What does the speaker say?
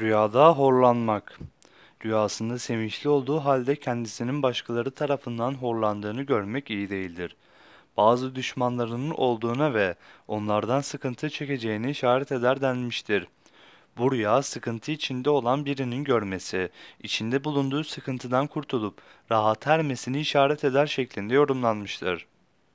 Rüyada horlanmak. Rüyasında sevinçli olduğu halde kendisinin başkaları tarafından horlandığını görmek iyi değildir. Bazı düşmanlarının olduğuna ve onlardan sıkıntı çekeceğini işaret eder denmiştir. Bu rüya sıkıntı içinde olan birinin görmesi, içinde bulunduğu sıkıntıdan kurtulup rahat ermesini işaret eder şeklinde yorumlanmıştır.